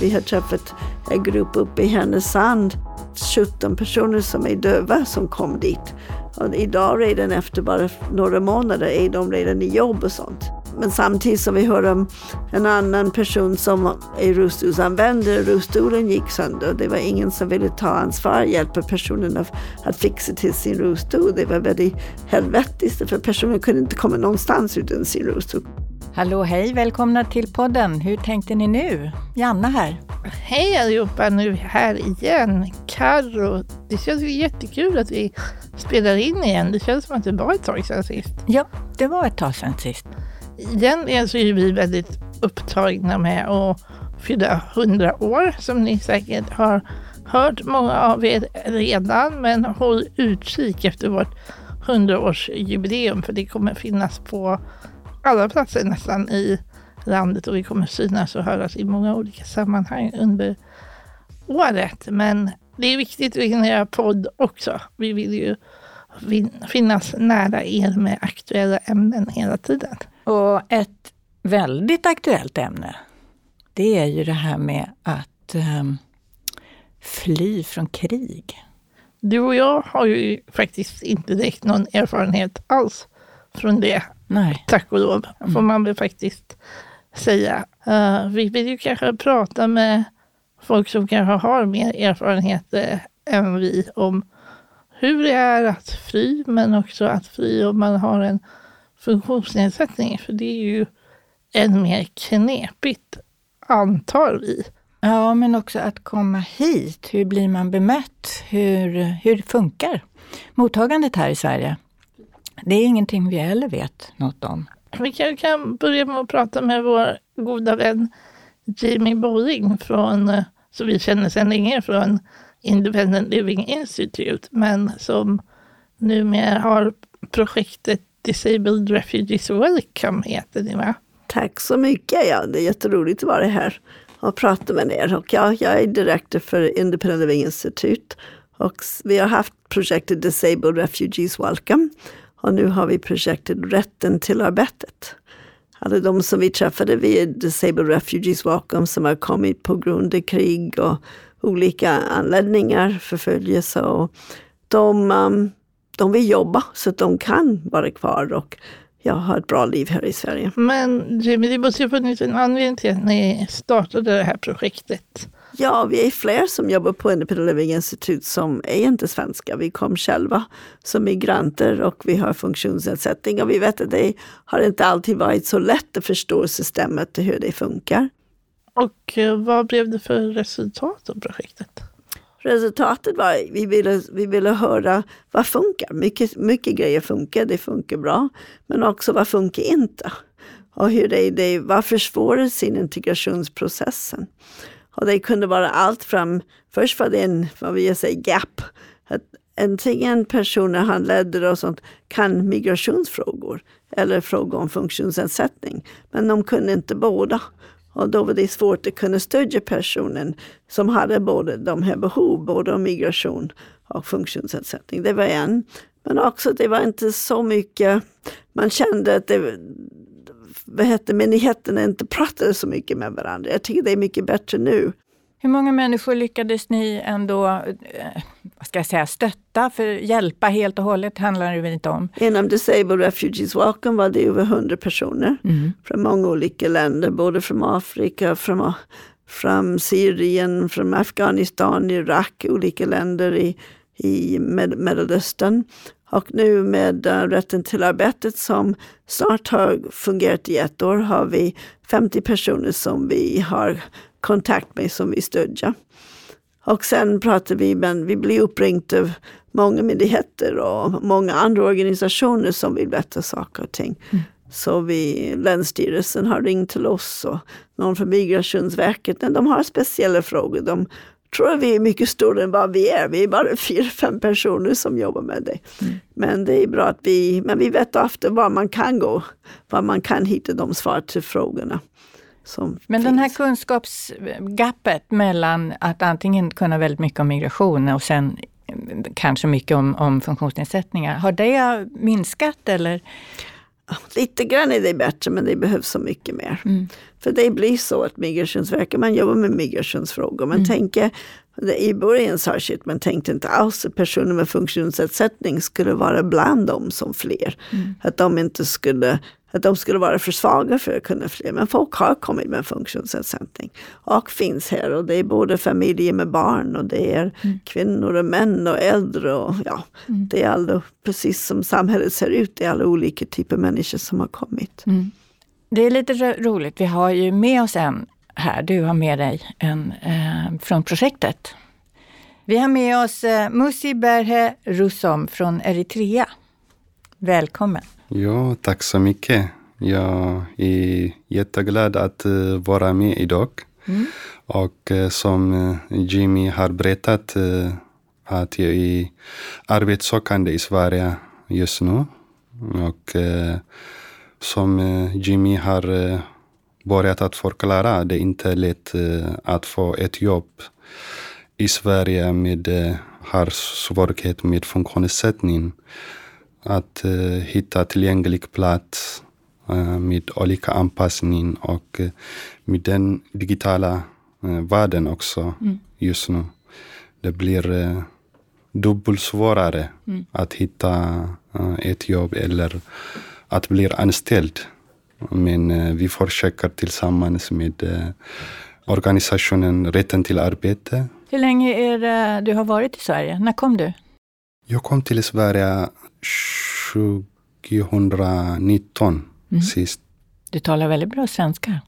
Vi har träffat en grupp uppe i Härnösand, 17 personer som är döva som kom dit. Och idag redan efter bara några månader är de redan i jobb och sånt. Men samtidigt som vi hör om en annan person som är rullstolsanvändare, rullstolen gick sönder. Det var ingen som ville ta ansvar och hjälpa personen att, att fixa till sin rullstol. Det var väldigt helvetiskt för personen kunde inte komma någonstans utan sin rullstol. Hallå, hej, välkomna till podden. Hur tänkte ni nu? Janna här. Hej allihopa, nu här igen. Carro. Det känns jättekul att vi spelar in igen. Det känns som att det var ett tag sedan sist. Ja, det var ett tag sedan sist. Egentligen så är vi väldigt upptagna med att fylla 100 år, som ni säkert har hört många av er redan. Men håll utkik efter vårt 100-årsjubileum, för det kommer finnas på alla platser nästan i landet och vi kommer synas och höras i många olika sammanhang under året. Men det är viktigt att hinna göra podd också. Vi vill ju finnas nära er med aktuella ämnen hela tiden. Och ett väldigt aktuellt ämne, det är ju det här med att um, fly från krig. Du och jag har ju faktiskt inte direkt någon erfarenhet alls från det. Nej. Tack och lov, får mm. man väl faktiskt säga. Uh, vi vill ju kanske prata med folk som kanske har mer erfarenheter än vi om hur det är att fly, men också att fly om man har en funktionsnedsättning. För det är ju än mer knepigt, antar vi. Ja, men också att komma hit. Hur blir man bemött? Hur, hur funkar mottagandet här i Sverige? Det är ingenting vi heller vet något om. Vi kan, kan börja med att prata med vår goda vän Jamie Bowling från, eh, som vi känner sedan länge från Independent Living Institute, men som numera har projektet Disabled Refugees Welcome, heter det va? Tack så mycket, ja. Det är jätteroligt att vara här och prata med er. Och ja, jag är direktor för Independent Living Institute och vi har haft projektet Disabled Refugees Welcome och nu har vi projektet Rätten till arbetet. Alla de som vi träffade via Disabled Refugees Welcome som har kommit på grund av krig och olika anledningar, förföljelse. Och de, um, de vill jobba så att de kan vara kvar och jag ha ett bra liv här i Sverige. Men Jimmy, det måste ju ha funnits en anledning till att ni startade det här projektet. Ja, vi är fler som jobbar på Independent Living Institute som är inte svenska. Vi kom själva som migranter och vi har funktionsnedsättning och vi vet att det har inte alltid varit så lätt att förstå systemet och hur det funkar. Och eh, vad blev det för resultat av projektet? Resultatet var att vi ville, vi ville höra vad funkar. Mycket, mycket grejer funkar, det funkar bra. Men också vad funkar inte? Och hur det, det, vad försvårar sin integrationsprocessen? Och det kunde vara allt från, först var det en, vad vill jag säga, gap. Att antingen personer handledare och sånt kan migrationsfrågor eller frågor om funktionsnedsättning. Men de kunde inte båda. Och då var det svårt att kunna stödja personen som hade både de här behov, både om migration och funktionsnedsättning. Det var en. Men också det var inte så mycket, man kände att det, vad heter, myndigheterna inte pratade så mycket med varandra. Jag tycker det är mycket bättre nu. Hur många människor lyckades ni ändå eh, vad ska jag säga, stötta, för hjälpa helt och hållet handlar det väl inte om? Inom Disabled Refugees Welcome var det över 100 personer mm. från många olika länder, både från Afrika, från, från Syrien, från Afghanistan, Irak, olika länder i, i Med Mellanöstern. Och nu med rätten till arbetet som snart har fungerat i ett år har vi 50 personer som vi har kontakt med som vi stödjer. Och sen pratar vi, men vi blir uppringda av många myndigheter och många andra organisationer som vill berätta saker och ting. Mm. Så vi, Länsstyrelsen har ringt till oss och någon från Migrationsverket. Men de har speciella frågor. De tror att vi är mycket större än vad vi är. Vi är bara fyra, fem personer som jobbar med det. Mm. Men det är bra att vi, men vi vet ofta var man kan gå, var man kan hitta de svar till frågorna. Men finns. den här kunskapsgapet mellan att antingen kunna väldigt mycket om migration och sen kanske mycket om, om funktionsnedsättningar, har det minskat eller? Lite grann är det bättre men det behövs så mycket mer. Mm. För det blir så att Migrationsverket, man jobbar med migrationsfrågor. Man mm. tänker, i början särskilt, man tänkte inte alls att personer med funktionsnedsättning skulle vara bland dem som fler. Mm. Att de inte skulle att de skulle vara för svaga för att kunna fly. Men folk har kommit med funktionsnedsättning och finns här. Och det är både familjer med barn och det är mm. kvinnor och män och äldre. Och, ja, mm. Det är alla, precis som samhället ser ut, det är alla olika typer av människor som har kommit. Mm. Det är lite roligt, vi har ju med oss en här. Du har med dig en eh, från projektet. Vi har med oss eh, Musi Berhe Rusom från Eritrea. Välkommen! Ja, tack så mycket. Jag är jätteglad att uh, vara med idag. Mm. Och uh, som uh, Jimmy har berättat att jag är arbetssökande i Sverige just nu. Och som Jimmy har börjat att förklara, det är inte lätt att få ett jobb i Sverige med har svårighet med funktionsnedsättning att uh, hitta tillgänglig plats uh, med olika anpassning och uh, med den digitala världen också mm. just nu. Det blir dubbelt svårare mm. att hitta ett jobb eller att bli anställd. Men vi försöker tillsammans med organisationen Rätten till arbete. Hur länge är det du har varit i Sverige? När kom du? Jag kom till Sverige 2019 mm. sist. Du talar väldigt bra svenska.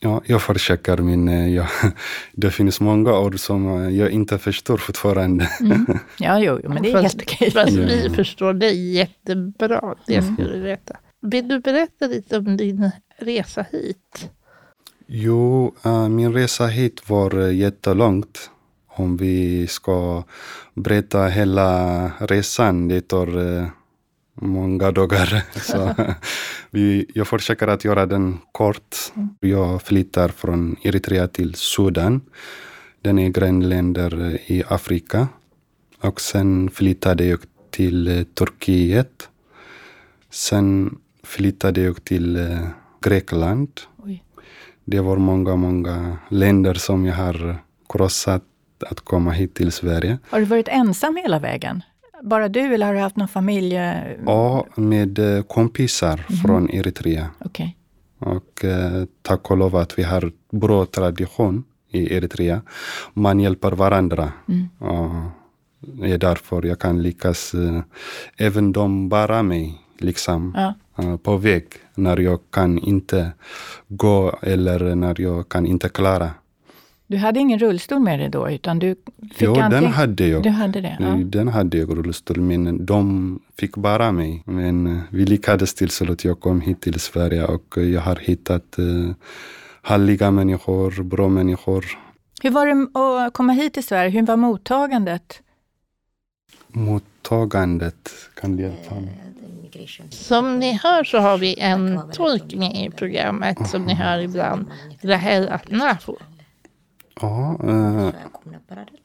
Ja, jag försöker men eh, jag, det finns många ord som eh, jag inte förstår fortfarande. Mm. Ja, jo, men det är helt okej. Fast vi förstår dig jättebra, det mm. ska du veta. Vill du berätta lite om din resa hit? Jo, uh, min resa hit var jättelångt. Om vi ska berätta hela resan, det tar uh, många dagar. Så vi, jag försöker att göra den kort. Jag flyttar från Eritrea till Sudan. Den är grannländer i Afrika. Och sen flyttade jag till eh, Turkiet. Sen flyttade jag till eh, Grekland. Oj. Det var många, många länder som jag har krossat att komma hit till Sverige. Har du varit ensam hela vägen? bara du eller har du haft någon familj? Ja, med eh, kompisar mm. från Eritrea. Okay. Och eh, tack och lov att vi har bra tradition i Eritrea. Man hjälper varandra. Mm. Och det är därför jag kan lyckas. Eh, även de bära mig liksom, ja. på väg när jag kan inte gå eller när jag kan inte klara. Du hade ingen rullstol med dig då? Utan du fick jo, antingen... den hade jag. Du hade det, ja. Den hade jag rullstol, men de fick bara mig. Men eh, vi lyckades till så att jag kom hit till Sverige och jag har hittat uh, härliga människor, bra människor. Hur var det att komma hit till Sverige? Hur var mottagandet? Mottagandet, kan du hjälpa mig? Som ni hör så har vi en tolk med i programmet som ni hör ibland, Rahel Atnafo. Ja, eh,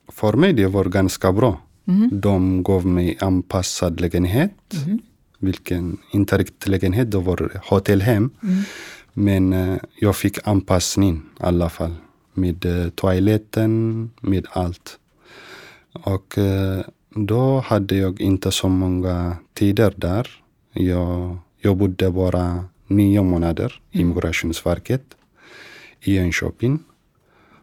för mig det var ganska bra. Mm. De gav mig anpassad lägenhet. Mm. Vilken, inte riktigt lägenhet, det var hotellhem. Mm. Men eh, jag fick anpassning i alla fall. Med eh, toaletten, med allt. Och eh, då hade jag inte så många tider där. Jag, jag bodde bara nio månader i mm. Migrationsverket i Enköping.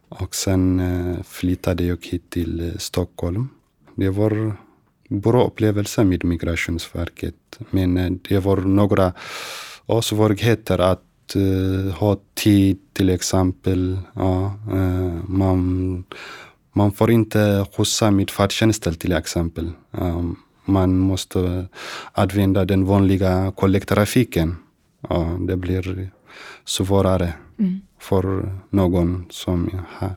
Och sen eh, flyttade jag hit till eh, Stockholm. Det var bra upplevelse med Migrationsverket. Men eh, det var några svårigheter att ha tid till exempel. Ja, man, man får inte skjutsa med färdtjänsten till exempel. Man måste använda den vanliga kollektivtrafiken. Ja, det blir svårare. Mm för någon som, har,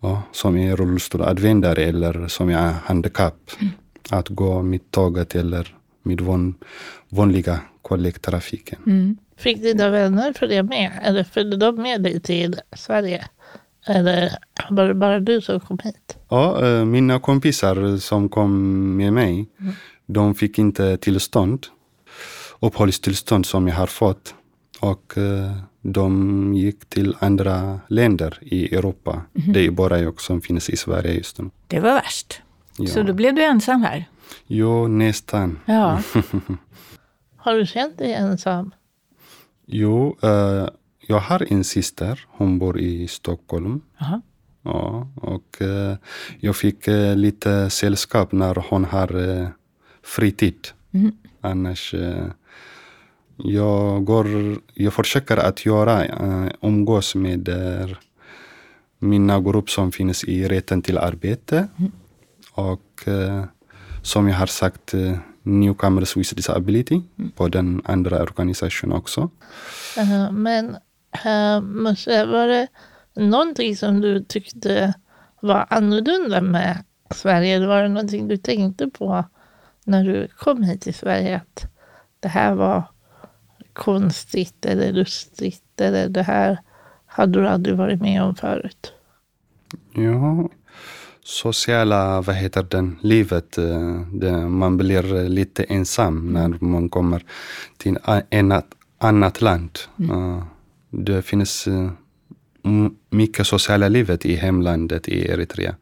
ja, som är rullstolanvändare eller som är handikapp. Mm. Att gå med tåget eller med van, vanliga kollektivtrafiken. Mm. Fick dina vänner följa med? Eller följde de med dig till Sverige? Eller var det bara du som kom hit? Ja, eh, mina kompisar som kom med mig, mm. de fick inte tillstånd. uppehållstillstånd som jag har fått. Och uh, de gick till andra länder i Europa. Mm. Det är bara jag som finns i Sverige just nu. Det var värst. Ja. Så då blev du ensam här? Jo, nästan. Ja. har du känt dig ensam? Jo, uh, jag har en syster. Hon bor i Stockholm. Aha. Ja, och uh, jag fick uh, lite sällskap när hon har uh, fritid. Mm. Annars jag, går, jag försöker att göra, umgås med mina grupp som finns i rätten till arbete. Mm. Och som jag har sagt, Newcomers with Disability mm. på den andra organisationen också. Uh, men uh, var det någonting som du tyckte var annorlunda med Sverige? Eller var det någonting du tänkte på när du kom hit till Sverige? Att det här var konstigt eller lustigt eller det här hade du aldrig varit med om förut? Ja, sociala, vad heter den, livet. Eh, det, man blir lite ensam när man kommer till ett annat land. Mm. Det finns eh, mycket sociala livet i hemlandet i Eritrea.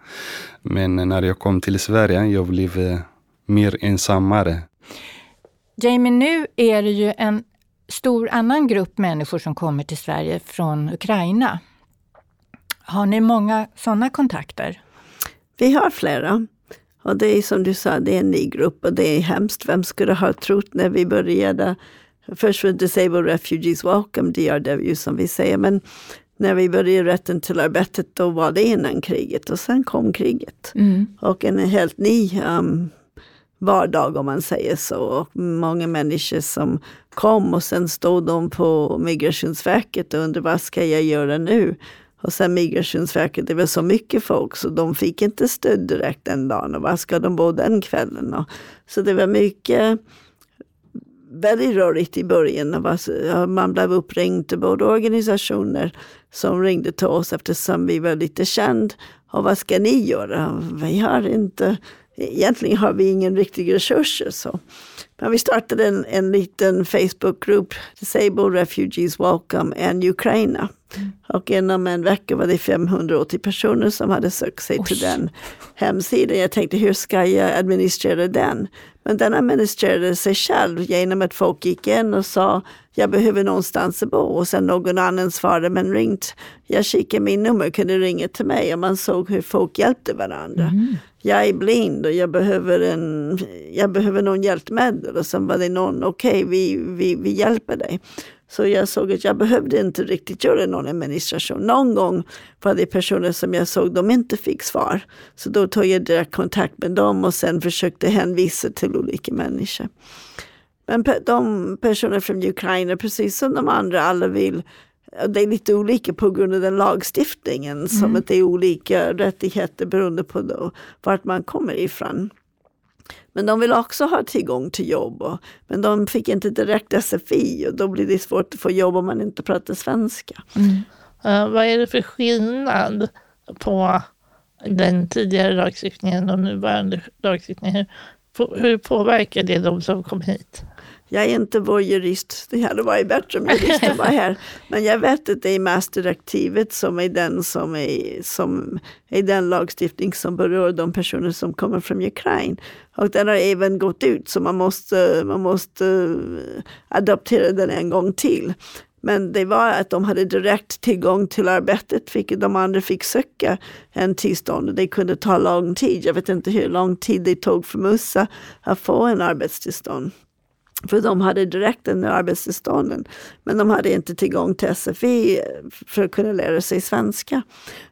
Men när jag kom till Sverige, jag blev eh, mer ensammare. Jamie, nu är det ju en stor annan grupp människor som kommer till Sverige från Ukraina. Har ni många sådana kontakter? Vi har flera. Och det är som du sa, det är en ny grupp och det är hemskt. Vem skulle ha trott när vi började Först för Disabled Refugees Welcome, DRW som vi säger, men när vi började rätten till arbetet då var det innan kriget och sen kom kriget. Mm. Och en helt ny um, vardag om man säger så. Och många människor som kom och sen stod de på Migrationsverket och undrade vad ska jag göra nu? Och sen Migrationsverket, det var så mycket folk så de fick inte stöd direkt den dagen. Och var ska de bo den kvällen? Och, så det var mycket väldigt rörigt i början. Man blev uppringd, både organisationer som ringde till oss eftersom vi var lite känd. Och vad ska ni göra? Vi har inte, egentligen har vi ingen riktig resurser. Så. Men vi startade en, en liten Facebookgrupp, Disabled Refugees Welcome and Ukraina. Mm. Och inom en vecka var det 580 personer som hade sökt sig Oj. till den hemsidan. Jag tänkte, hur ska jag administrera den? Men den administrerade sig själv genom att folk gick in och sa, jag behöver någonstans att bo. Och sen någon annan svarade, men ringt, jag kikar min nummer, kan du ringa till mig? Och man såg hur folk hjälpte varandra. Mm. Jag är blind och jag behöver, en, jag behöver någon hjälpmedel. Och sen var det någon, okej, okay, vi, vi, vi hjälper dig. Så jag såg att jag behövde inte riktigt göra någon administration. Någon gång var det personer som jag såg de inte fick svar. Så då tog jag direkt kontakt med dem och sen försökte hänvisa till olika människor. Men de personer från Ukraina, precis som de andra, alla vill det är lite olika på grund av den lagstiftningen, mm. som att det är olika rättigheter beroende på då, vart man kommer ifrån. Men de vill också ha tillgång till jobb. Och, men de fick inte direkt SFI och då blir det svårt att få jobb om man inte pratar svenska. Mm. Uh, vad är det för skillnad på den tidigare lagstiftningen och nuvarande lagstiftningen? Hur, hur påverkar det de som kom hit? Jag är inte vår jurist, det hade varit bättre om juristen var här. Men jag vet att det är masterdirektivet som är den som är, som är den lagstiftning som berör de personer som kommer från Ukraina. Och den har även gått ut så man måste, man måste eh, adoptera den en gång till. Men det var att de hade direkt tillgång till arbetet, vilket de andra fick söka en tillstånd. Det kunde ta lång tid. Jag vet inte hur lång tid det tog för Musa att få en arbetstillstånd. För de hade direkt den arbetstillstånden. Men de hade inte tillgång till SFI för att kunna lära sig svenska.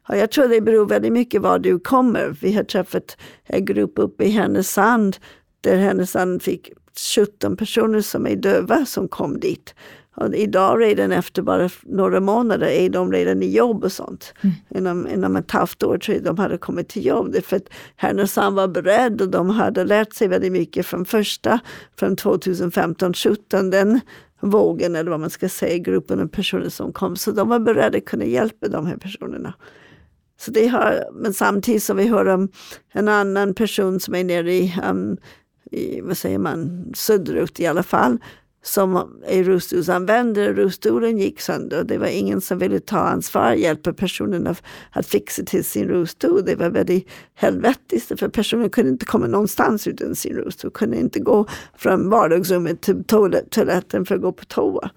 Och jag tror det beror väldigt mycket var du kommer. Vi har träffat en grupp uppe i Härnösand där Härnösand fick 17 personer som är döva som kom dit. Och idag redan efter bara några månader är de redan i jobb och sånt. Mm. Inom, inom ett halvt år tror jag de hade kommit till jobb. För att Härnösand var beredd och de hade lärt sig väldigt mycket från första, från 2015-17, den vågen eller vad man ska säga, gruppen av personer som kom. Så de var beredda att kunna hjälpa de här personerna. Så det har, men samtidigt som vi hör om en annan person som är nere i, um, i vad säger man, söderut i alla fall, som är rullstolsanvändare. Rullstolen gick sönder. Det var ingen som ville ta ansvar, hjälpa personen att, att fixa till sin rullstol. Det var väldigt helvetiskt för personen kunde inte komma någonstans utan sin rullstol. Kunde inte gå från vardagsrummet till toaletten för att gå på toa.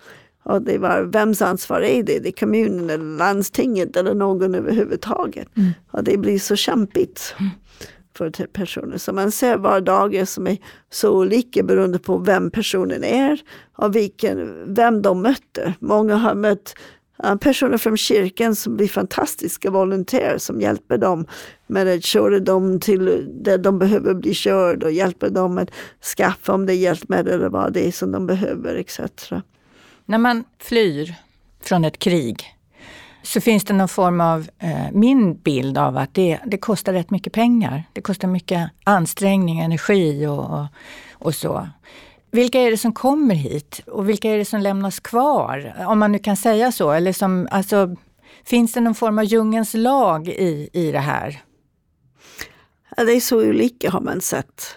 Och det var, vems ansvar är det? Det är kommunen eller landstinget eller någon överhuvudtaget. Mm. Och det blir så kämpigt. Mm för personer. Så man ser vardagar som är så olika beroende på vem personen är och vilken, vem de möter. Många har mött personer från kyrkan som blir fantastiska volontärer som hjälper dem med att köra dem till där de behöver bli körda och hjälper dem att skaffa om det är hjälpmedel eller vad det är som de behöver etc. När man flyr från ett krig så finns det någon form av, eh, min bild av att det, det kostar rätt mycket pengar. Det kostar mycket ansträngning, energi och, och, och så. Vilka är det som kommer hit och vilka är det som lämnas kvar? Om man nu kan säga så. Eller som, alltså, finns det någon form av djungens lag i, i det här? Ja, det är så olika har man sett.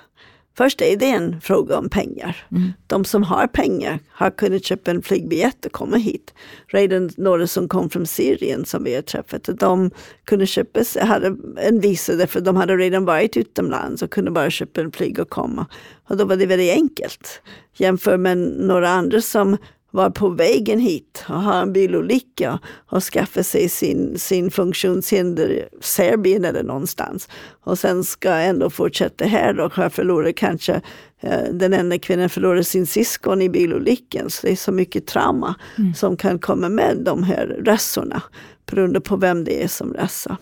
Först är det en fråga om pengar. Mm. De som har pengar har kunnat köpa en flygbiljett och komma hit. Redan några som kom från Syrien som vi har träffat, de kunde köpa, hade en visa därför de hade redan varit utomlands och kunde bara köpa en flyg och komma. Och då var det väldigt enkelt. Jämfört med några andra som var på vägen hit och har en bilolycka och skaffar sig sin, sin funktionshinder i Serbien eller någonstans. Och sen ska ändå fortsätta här och har förlorat kanske eh, den enda kvinnan förlorar sin syskon i bilolyckan. Så det är så mycket trauma mm. som kan komma med de här resorna beroende på vem det är som reser.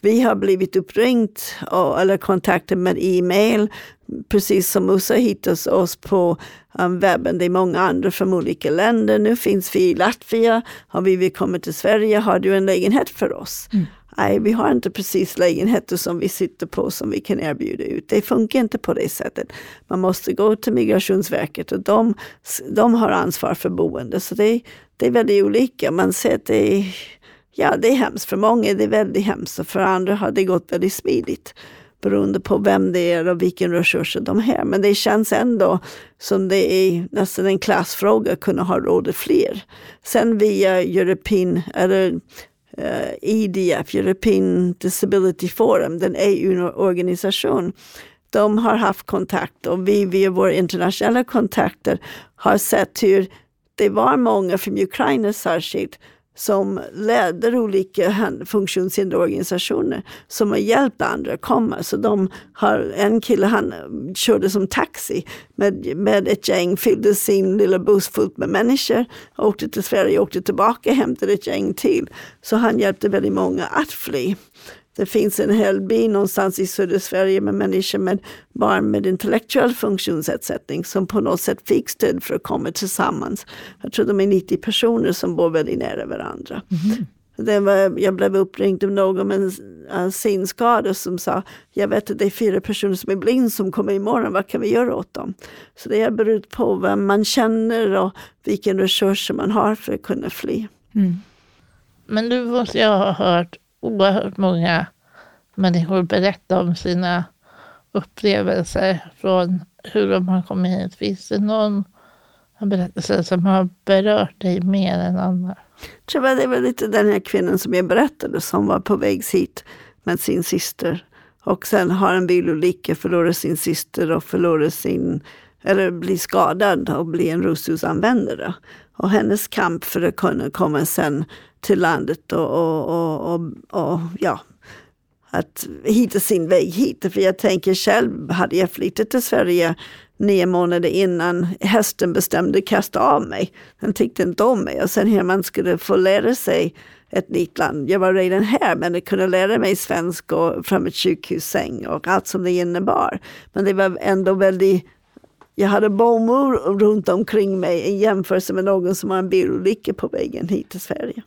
Vi har blivit uppringt och, eller kontaktade med e-mail, precis som Musa hittas oss på um, webben. Det är många andra från olika länder. Nu finns vi i Latvia. Har vi vill komma till Sverige, har du en lägenhet för oss? Mm. Nej, vi har inte precis lägenheter som vi sitter på som vi kan erbjuda ut. Det funkar inte på det sättet. Man måste gå till Migrationsverket och de, de har ansvar för boende. Så det, det är väldigt olika. Man ser att det är ja, det är hemskt. För många är det väldigt hemskt och för andra har det gått väldigt smidigt beroende på vem det är och vilken resurser de har. Men det känns ändå som det är nästan en klassfråga att kunna ha råd fler. Sen via European, eller eh, uh, EDF, European Disability Forum, den EU-organisation, de har haft kontakt och vi via våra internationella kontakter har sett hur det var många från Ukraina särskilt som leder olika funktionshinderorganisationer som har hjälpt andra att komma. Så de har, en kille han körde som taxi med, med ett gäng, fyllde sin lilla buss fullt med människor, åkte till Sverige, åkte tillbaka, hämtade ett gäng till. Så han hjälpte väldigt många att fly. Det finns en hel by någonstans i södra Sverige med människor med barn med intellektuell funktionsnedsättning som på något sätt fick stöd för att komma tillsammans. Jag tror de är 90 personer som bor väldigt nära varandra. Mm. Det var, jag blev uppringd av någon med en synskada som sa, jag vet att det är fyra personer som är blind som kommer imorgon, vad kan vi göra åt dem? Så det beror på vem man känner och vilken resurser man har för att kunna fly. Mm. Men du måste jag ha hört oerhört många människor berätta om sina upplevelser från hur de har kommit hit. Finns det någon berättelse som har berört dig mer än andra? Jag tror det var lite den här kvinnan som jag berättade som var på väg hit med sin syster. Och sen har en bilolycka, förlorar sin syster och förlorar sin, eller blir skadad och blir en rullstolsanvändare. Och hennes kamp för att kunna komma sen till landet och, och, och, och, och ja, att hitta sin väg hit. För jag tänker själv, hade jag flyttat till Sverige nio månader innan hästen bestämde kasta av mig. Den tyckte inte om mig och sen hur man skulle få lära sig ett nytt land. Jag var redan här men jag kunde lära mig svenska och fram ett sjukhussäng och allt som det innebar. Men det var ändå väldigt jag hade bomull runt omkring mig i jämförelse med någon som har en bilolycka på vägen hit till Sverige.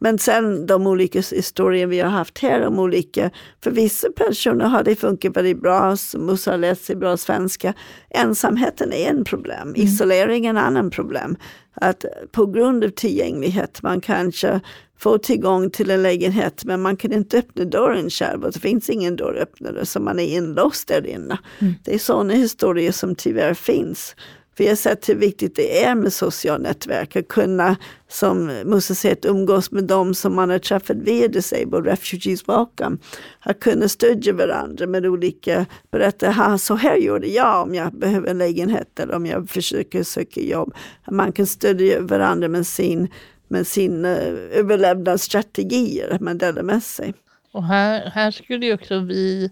Men sen de olika historier vi har haft här om olika, för vissa personer har det funkat väldigt bra, Musa har lärt sig bra svenska. Ensamheten är en problem, mm. isolering är en annan problem. Att på grund av tillgänglighet, man kanske får tillgång till en lägenhet men man kan inte öppna dörren själv och det finns ingen dörröppnare så man är inlåst där inne. Mm. Det är sådana historier som tyvärr finns. Vi har sett hur viktigt det är med sociala nätverk, att kunna, som Musse säger, umgås med dem som man har träffat via Disabled Refugees Welcome. Att kunna stödja varandra med olika, berätta, så här gjorde jag om jag behöver en lägenhet eller om jag försöker söka jobb. Att Man kan stödja varandra med sin med sina uh, eh, överlevnadsstrategier, att man delar med sig. Och här, här skulle ju också vi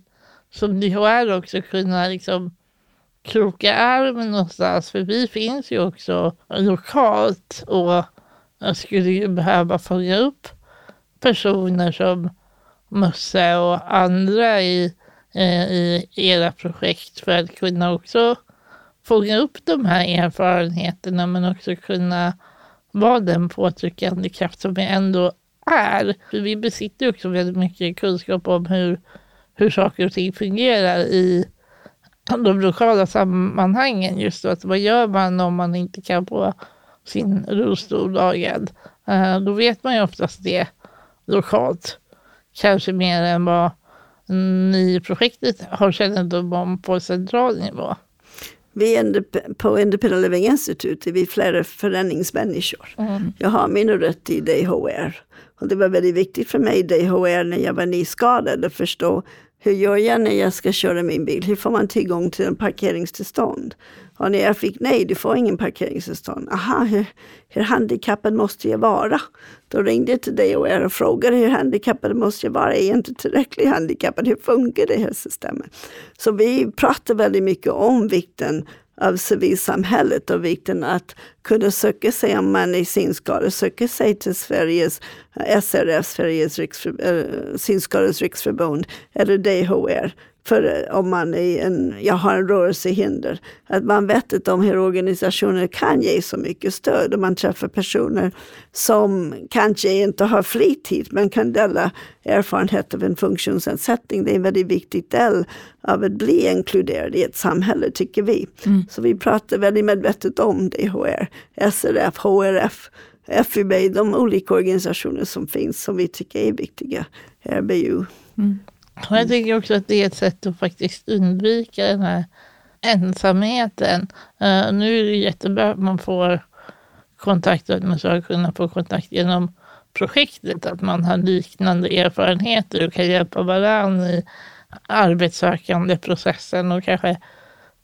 som DHR också kunna liksom kroka arm någonstans, för vi finns ju också lokalt och jag skulle ju behöva följa upp personer som Musse och andra i, eh, i era projekt för att kunna också fånga upp de här erfarenheterna men också kunna vara den påtryckande kraft som vi ändå är. För vi besitter också väldigt mycket kunskap om hur, hur saker och ting fungerar i de lokala sammanhangen. Just då, att vad gör man om man inte kan få sin rullstol lagad? Uh, då vet man ju oftast det lokalt. Kanske mer än vad ni i projektet har kännedom om på central nivå. Vi på Independent Living Institute är vi flera föreningsmänniskor. Mm. Jag har mina rötter i DHR. Och det var väldigt viktigt för mig i DHR när jag var nyskadad att förstå hur gör jag när jag ska köra min bil? Hur får man tillgång till en parkeringstillstånd? Och när jag fick nej, du får ingen parkeringstillstånd. Aha, hur, hur handikappad måste jag vara? Då ringde jag till dig och frågade hur handikappad måste jag vara? Är jag inte tillräckligt handikappad? Hur funkar det här systemet? Så vi pratar väldigt mycket om vikten av civilsamhället och vikten att kunna söka sig om man är synskadad, söka sig till Sveriges eh, SRF, Sveriges riksför, eh, äh, Synskadades riksförbund eller DHR för om man är en, jag har en rörelsehinder. Att man vet att de här organisationerna kan ge så mycket stöd och man träffar personer som kanske inte har fritid men kan dela erfarenhet av en funktionsnedsättning. Det är en väldigt viktig del av att bli inkluderad i ett samhälle tycker vi. Mm. Så vi pratar väldigt medvetet om DHR, SRF, HRF, FUB, de olika organisationer som finns som vi tycker är viktiga. RBU. Mm. Och jag tycker också att det är ett sätt att faktiskt undvika den här ensamheten. Uh, nu är det jättebra att man får kontakt, och att man ska kunna få kontakt genom projektet, att man har liknande erfarenheter och kan hjälpa varandra i arbetssökande processen och kanske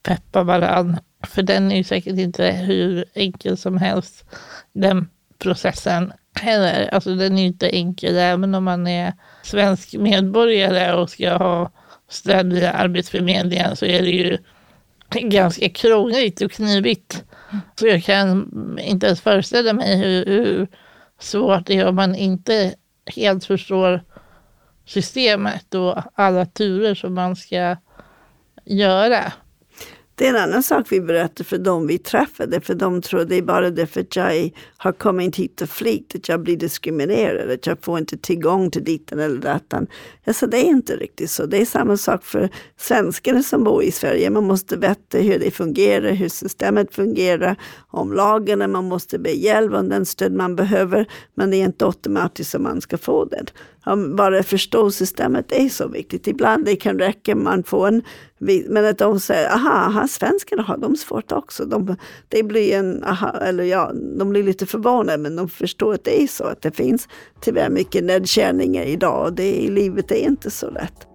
peppa varandra. För den är ju säkert inte hur enkel som helst, den processen heller. Alltså den är ju inte enkel även om man är svensk medborgare och ska ha stöd via Arbetsförmedlingen så är det ju ganska krångligt och knivigt. Så jag kan inte ens föreställa mig hur, hur svårt det är om man inte helt förstår systemet och alla turer som man ska göra. Det är en annan sak vi berättar för dem vi träffade, för de tror det är bara att jag har kommit hit och flytt, att jag blir diskriminerad, att jag får inte tillgång till ditten eller datan. Alltså det är inte riktigt så. Det är samma sak för svenskarna som bor i Sverige. Man måste veta hur det fungerar, hur systemet fungerar, om lagarna, man måste be hjälp om den stöd man behöver, men det är inte automatiskt som man ska få det bara förstå systemet är så viktigt. Ibland det kan räcka man får en, men att de säger, aha, aha svenskarna har de svårt också. De, det blir en, aha, eller ja, de blir lite förvånade men de förstår att det är så, att det finns tyvärr mycket nedkänningar idag och det livet är inte så lätt.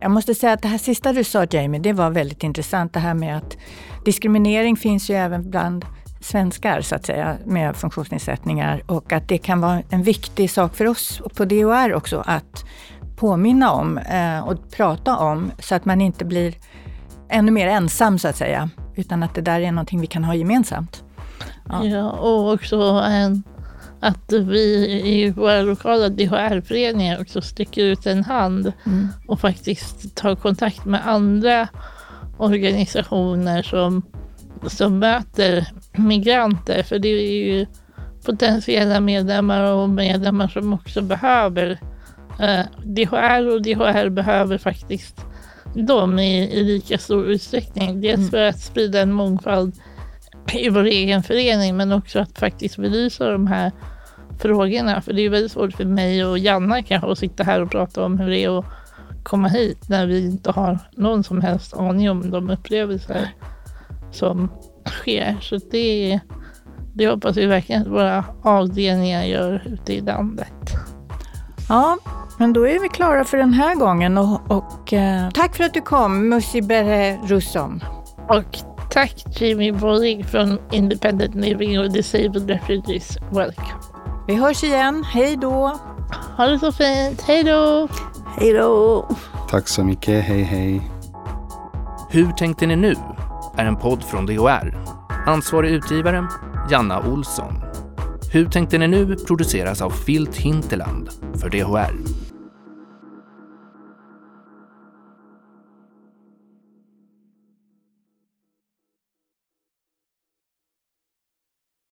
Jag måste säga att det här sista du sa Jamie, det var väldigt intressant det här med att diskriminering finns ju även bland svenskar så att säga med funktionsnedsättningar och att det kan vara en viktig sak för oss på DHR också att påminna om eh, och prata om så att man inte blir ännu mer ensam så att säga. Utan att det där är någonting vi kan ha gemensamt. Ja, ja och också en, att vi i våra lokala DHR-föreningar också sticker ut en hand mm. och faktiskt tar kontakt med andra organisationer som, som möter migranter. För det är ju potentiella medlemmar och medlemmar som också behöver eh, DHR och DHR behöver faktiskt dem i, i lika stor utsträckning. Dels mm. för att sprida en mångfald i vår egen förening men också att faktiskt belysa de här frågorna. För det är väldigt svårt för mig och Janna kanske att sitta här och prata om hur det är att komma hit när vi inte har någon som helst aning om de upplevelser som sker. Så det, det hoppas vi verkligen att våra avdelningar gör ute i landet. Ja, men då är vi klara för den här gången och, och eh, tack för att du kom, Musibere Russom. Och tack Jimmy Bolling från Independent Living och Disabled Refugees. Welcome. Vi hörs igen. Hej då! Ha det så fint. Hej då! Hej då! Tack så mycket. Hej, hej. Hur tänkte ni nu? är en podd från DHR. Ansvarig utgivare Janna Olsson. Hur tänkte ni nu produceras av Filt Hinterland för DHR.